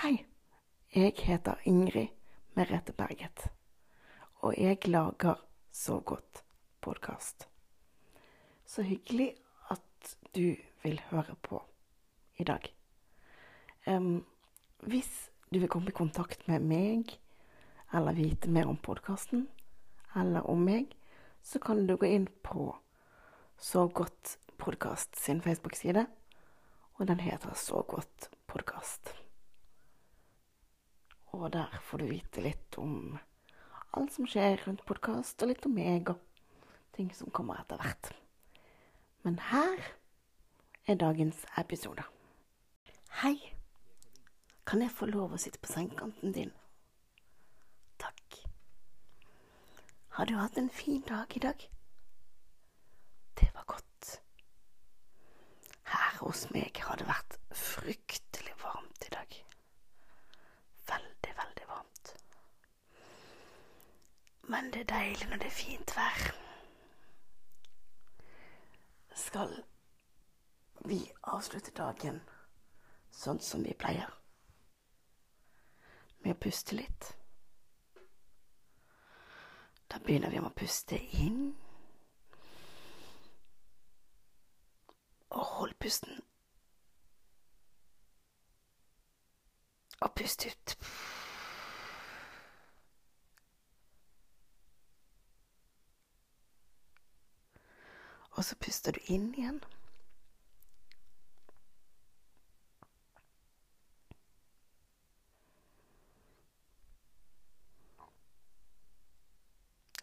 Hei, jeg heter Ingrid Merete Berget, og jeg lager Så godt podkast. Så hyggelig at du vil høre på i dag. Um, hvis du vil komme i kontakt med meg, eller vite mer om podkasten, eller om meg, så kan du gå inn på Så godt podkast sin Facebook-side, og den heter Så godt podkast. Og der får du vite litt om alt som skjer rundt podkast, og litt om meg og ting som kommer etter hvert. Men her er dagens episode. Hei. Kan jeg få lov å sitte på sengekanten din? Takk. Har du hatt en fin dag i dag? Det var godt. Her hos meg har det vært fryktelig varmt i dag. Veldig, veldig varmt. Men det er deilig når det er fint vær. Skal vi avslutte dagen sånn som vi pleier? Med å puste litt. Da begynner vi med å puste inn. Og hold pusten. Og pust ut. Og så puster du inn igjen.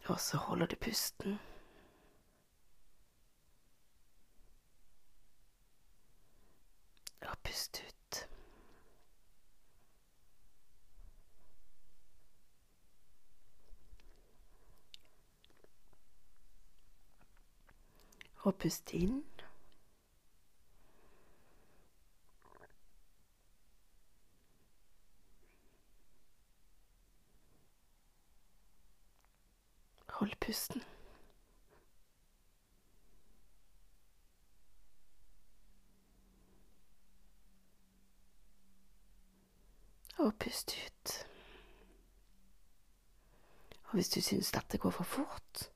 Og så holder du pusten. Og pust ut. Og pust inn. Hold pusten. Og pust ut. Og hvis du syns dette går for fort,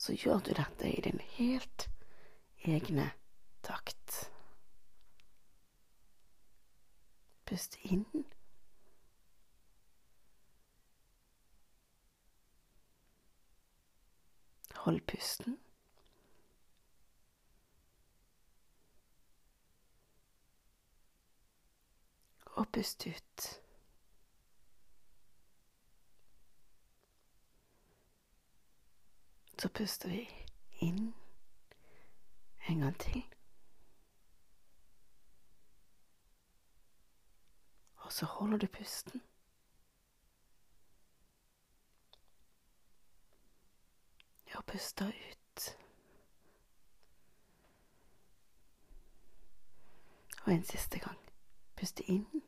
så gjør du dette i din helt egne takt. Pust inn. Hold pusten. Og pust ut. Så puster vi inn en gang til. Og så holder du pusten. Og puster ut. Og en siste gang. Puste inn.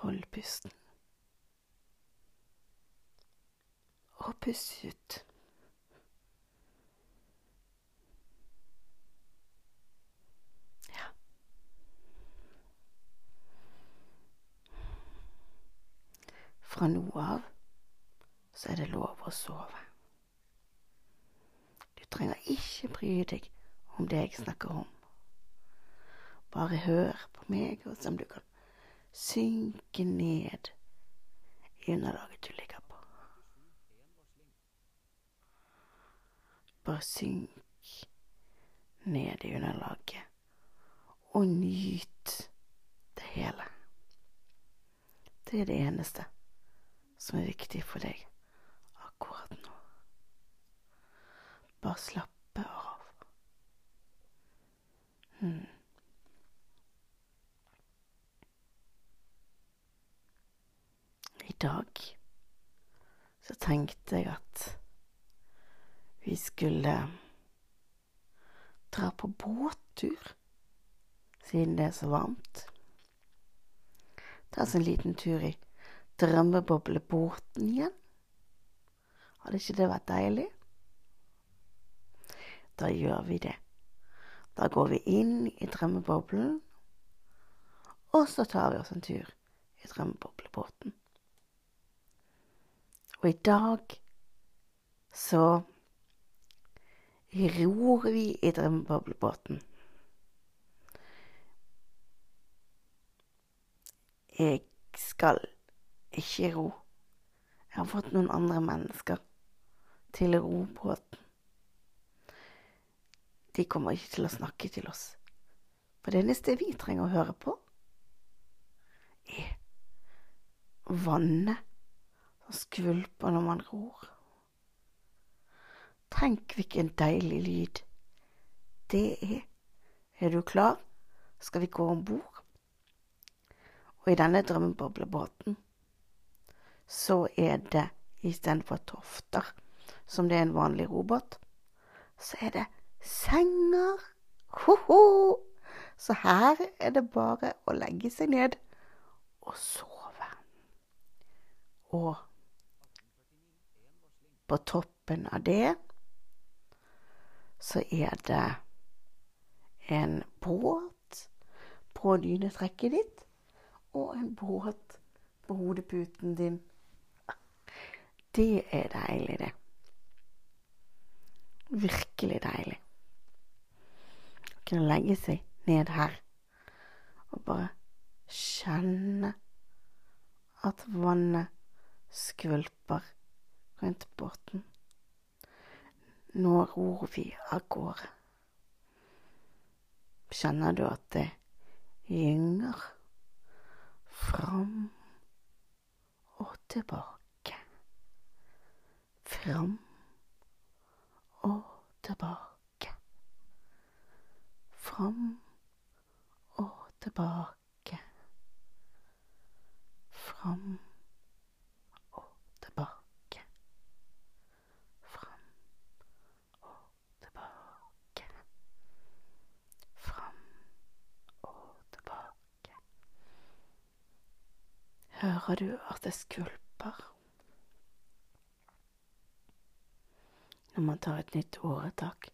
Hold pusten. Og pust ut. Ja. Fra nå av så er det lov å sove. Du trenger ikke bry deg om det jeg snakker om. Bare hør på meg og som du kan synke ned i underlaget du ligger på. Bare synk ned i underlaget og nyt det hele. Det er det eneste som er viktig for deg akkurat nå. Bare slappe av. Hmm. I dag så tenkte jeg at vi skulle dra på båttur, siden det er så varmt. Ta oss en liten tur i drømmeboblebåten igjen. Hadde ikke det vært deilig? da gjør vi det. Da går vi inn i drømmeboblen, og så tar vi oss en tur i drømmeboblebåten. Og i dag så ror vi i drømmeboblebåten. Jeg skal ikke ro. Jeg har fått noen andre mennesker til robåten. ro båten. De kommer ikke til å snakke til oss. For det eneste vi trenger å høre på, er vannet som skvulper når man ror. Tenk hvilken deilig lyd det er. Er du klar? Skal vi gå om bord? Og i denne drømmeboblebåten så er det istedenfor tofter, som det er en vanlig robåt, så er det senger. Ho-ho! Så her er det bare å legge seg ned og sove. Og på toppen av det så er det en båt på dynetrekket ditt og en båt på hodeputen din. Det er deilig, det. Virkelig deilig. Å kunne legge seg ned her og bare kjenne at vannet skvulper rundt båten. Nå ror vi av gårde. Kjenner du at det gynger fram og tilbake? Fram og tilbake. Fram og tilbake. Fram og tilbake. Fram og tilbake. Fram og tilbake. Hører du at det skvulper? Når man tar et nytt åretak,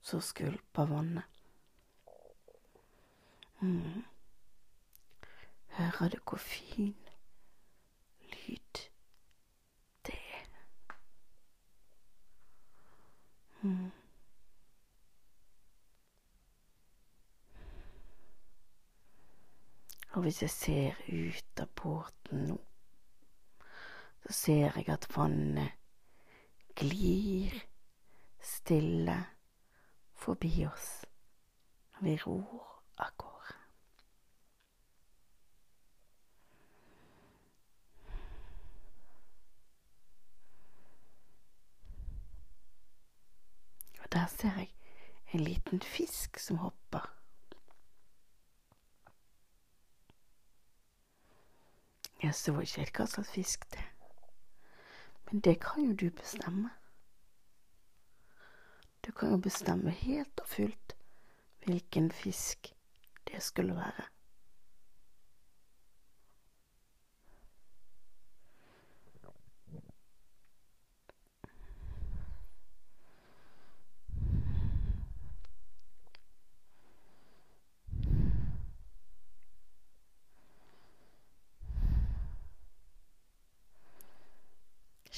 så skvulper vannet. Mm. Hører du hvor fin lyd det er? Mm. Og hvis jeg ser ut av båten nå, så ser jeg at vannet glir stille forbi oss når vi ror av gårde. Og der ser jeg en liten fisk som hopper. Jeg så ikke hva slags fisk det er. Men det kan jo du bestemme. Du kan jo bestemme helt og fullt hvilken fisk det skulle være.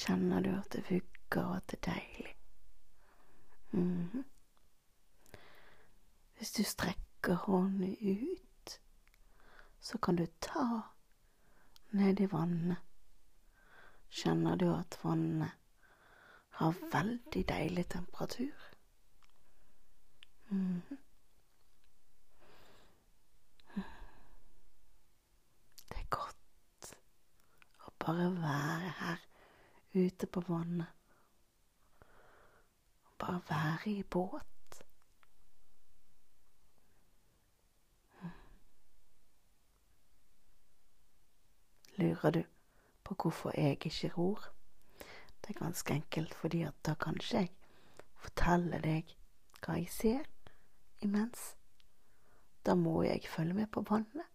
Kjenner du at det vugger og at det er deilig? Mm -hmm. Hvis du strekker hånden ut, så kan du ta ned i vannet. Kjenner du at vannet har veldig deilig temperatur? Mm. Det er godt å bare være her ute på vannet. Bare være i båt. Lurer du på hvorfor jeg ikke ror? Det er ganske enkelt fordi at da kan ikke jeg fortelle deg hva jeg ser imens. Da må jeg følge med på vannet.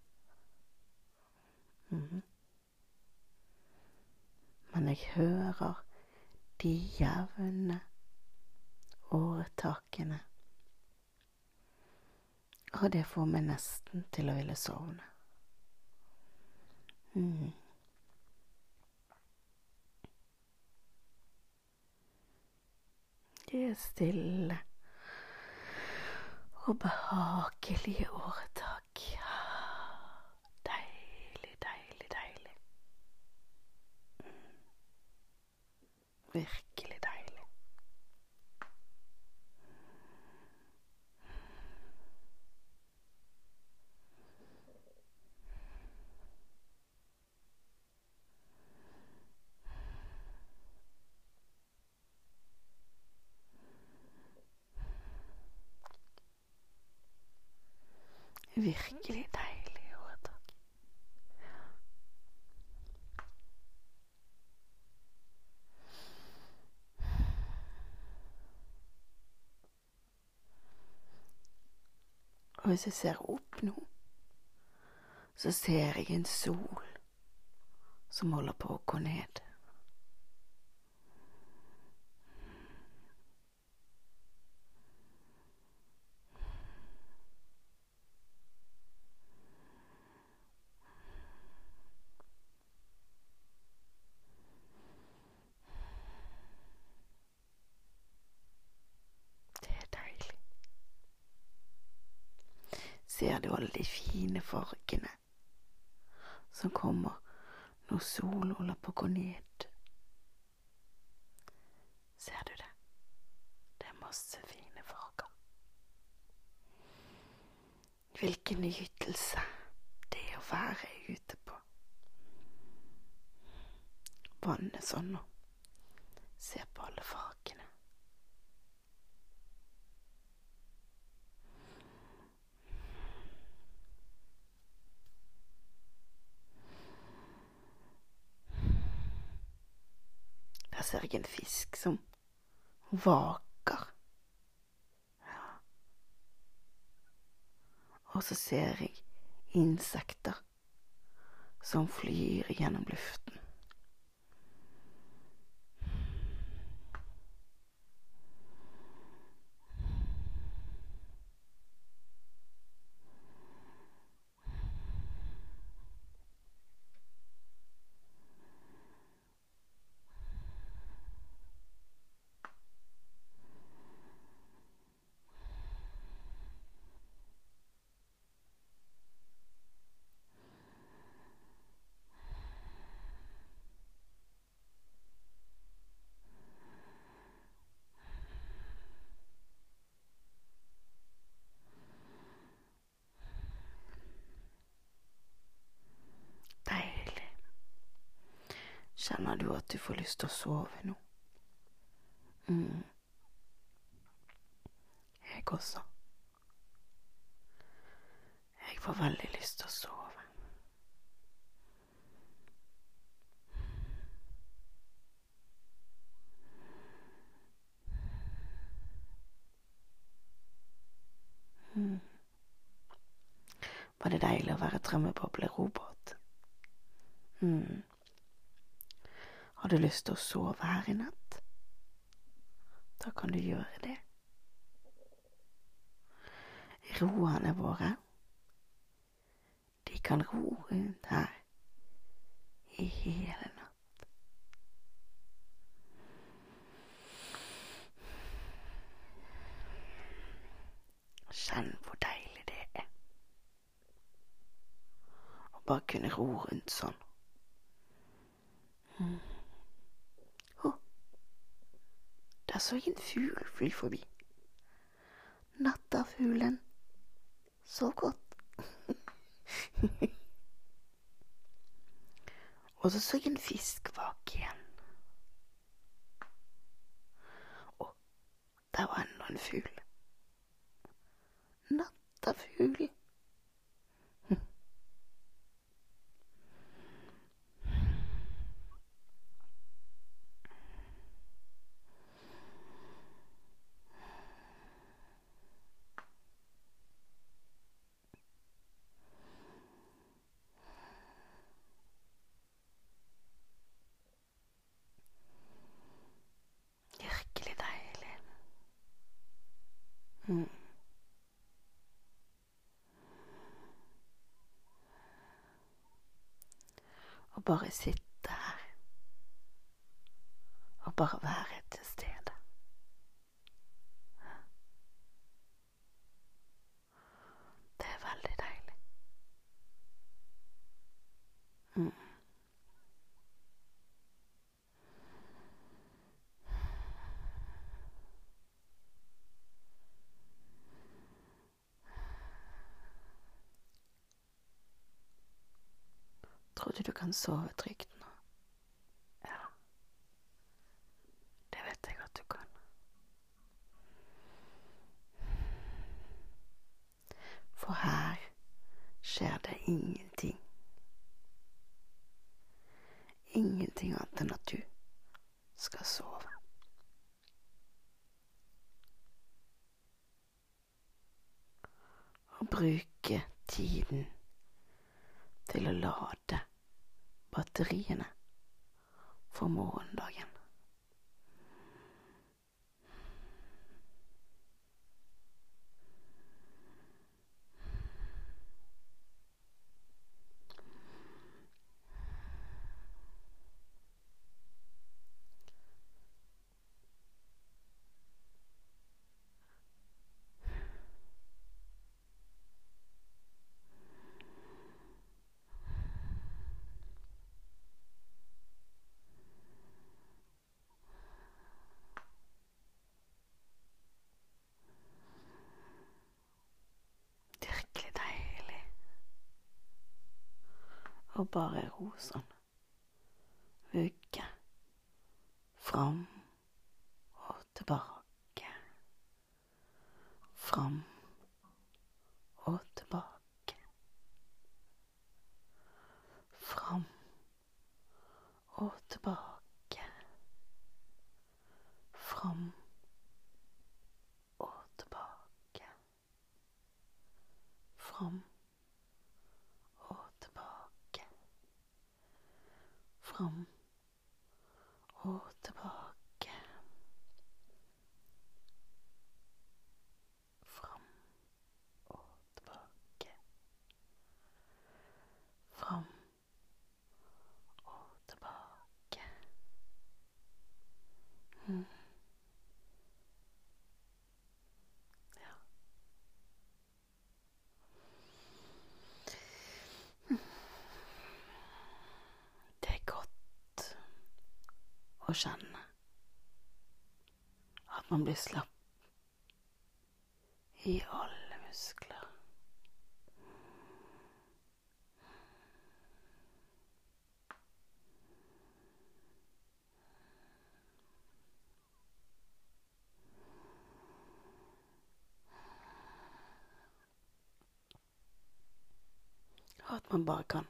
Mm. Men jeg hører de jevne åretakene. Og det får meg nesten til å ville sovne. Mm. Er stille og behagelige åretak. Deilig, deilig, deilig. Virkelig deilig. Virkelig deilig åretak. Og hvis jeg ser opp nå, så ser jeg en sol som holder på å gå ned. Det er deilig. Ser du alle de fine fargene som kommer når solen holder på å gå ned? Ser du det? Det er masse fine farger. Hvilken nytelse det er å være ute på vannet sånn og se på alle fargene. Der ser jeg en fisk som vaker. Ja. Og så ser jeg insekter som flyr gjennom luften. Deilig. Kjenner du at du får lyst til å sove nå? Mm. Jeg også. Jeg får veldig lyst til å sove. Mm. Var det deilig å være drømmeboblerobot? Mm. Har du lyst til å sove her i natt? Da kan du gjøre det. Roerne våre, de kan ro rundt her i hele natt. Kjenn hvor deilig det er å bare kunne ro rundt sånn. Mm. Oh, der så jeg en fugl fly forbi. Nattafuglen. Så godt. Og så så jeg en fisk bak igjen. Og der var enda en fugl. Nattafugl. Virkelig deilig. Mm. Og bare sitte her. Og bare være til stede. Det er veldig deilig. Mm. Du du kan sove trygt nå? Ja. Det vet jeg at du kan. For her skjer det ingenting. Ingenting annet enn at du skal sove. Og bruke tiden til å lade batteriene for morgendagen. Virkelig deilig. Og bare ro sånn. Vugge. Fram og tilbake. Fram og tilbake. Fram og tilbake. Fram og tilbake. Fram og tilbake. Fram og tilbake. Fram og tilbake. Fram og tilbake. Mm. Ja. Det er godt kjenne at man blir slapp i alle muskler. At man bare kan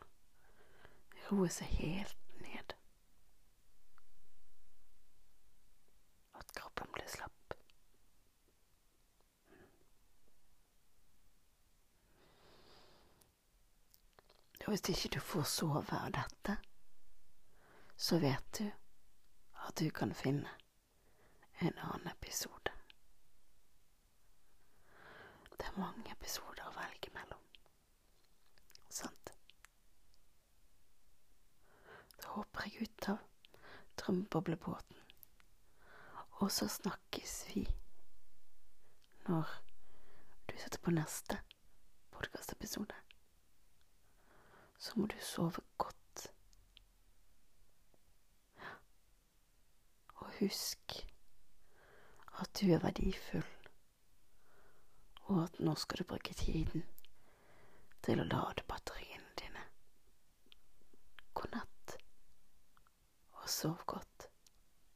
roe seg helt ned. At kroppen blir slapp. Og hvis ikke du får sove av dette, så vet du at du kan finne en annen episode. Det er mange episoder å velge mellom. Sant? Da hopper jeg ut av drømmeboblebåten, og så snakkes vi når du setter på neste podkastepisode. Så må du sove godt. Og husk at du er verdifull, og at nå skal du bruke tiden til å lade batteriene dine. God natt, og sov godt.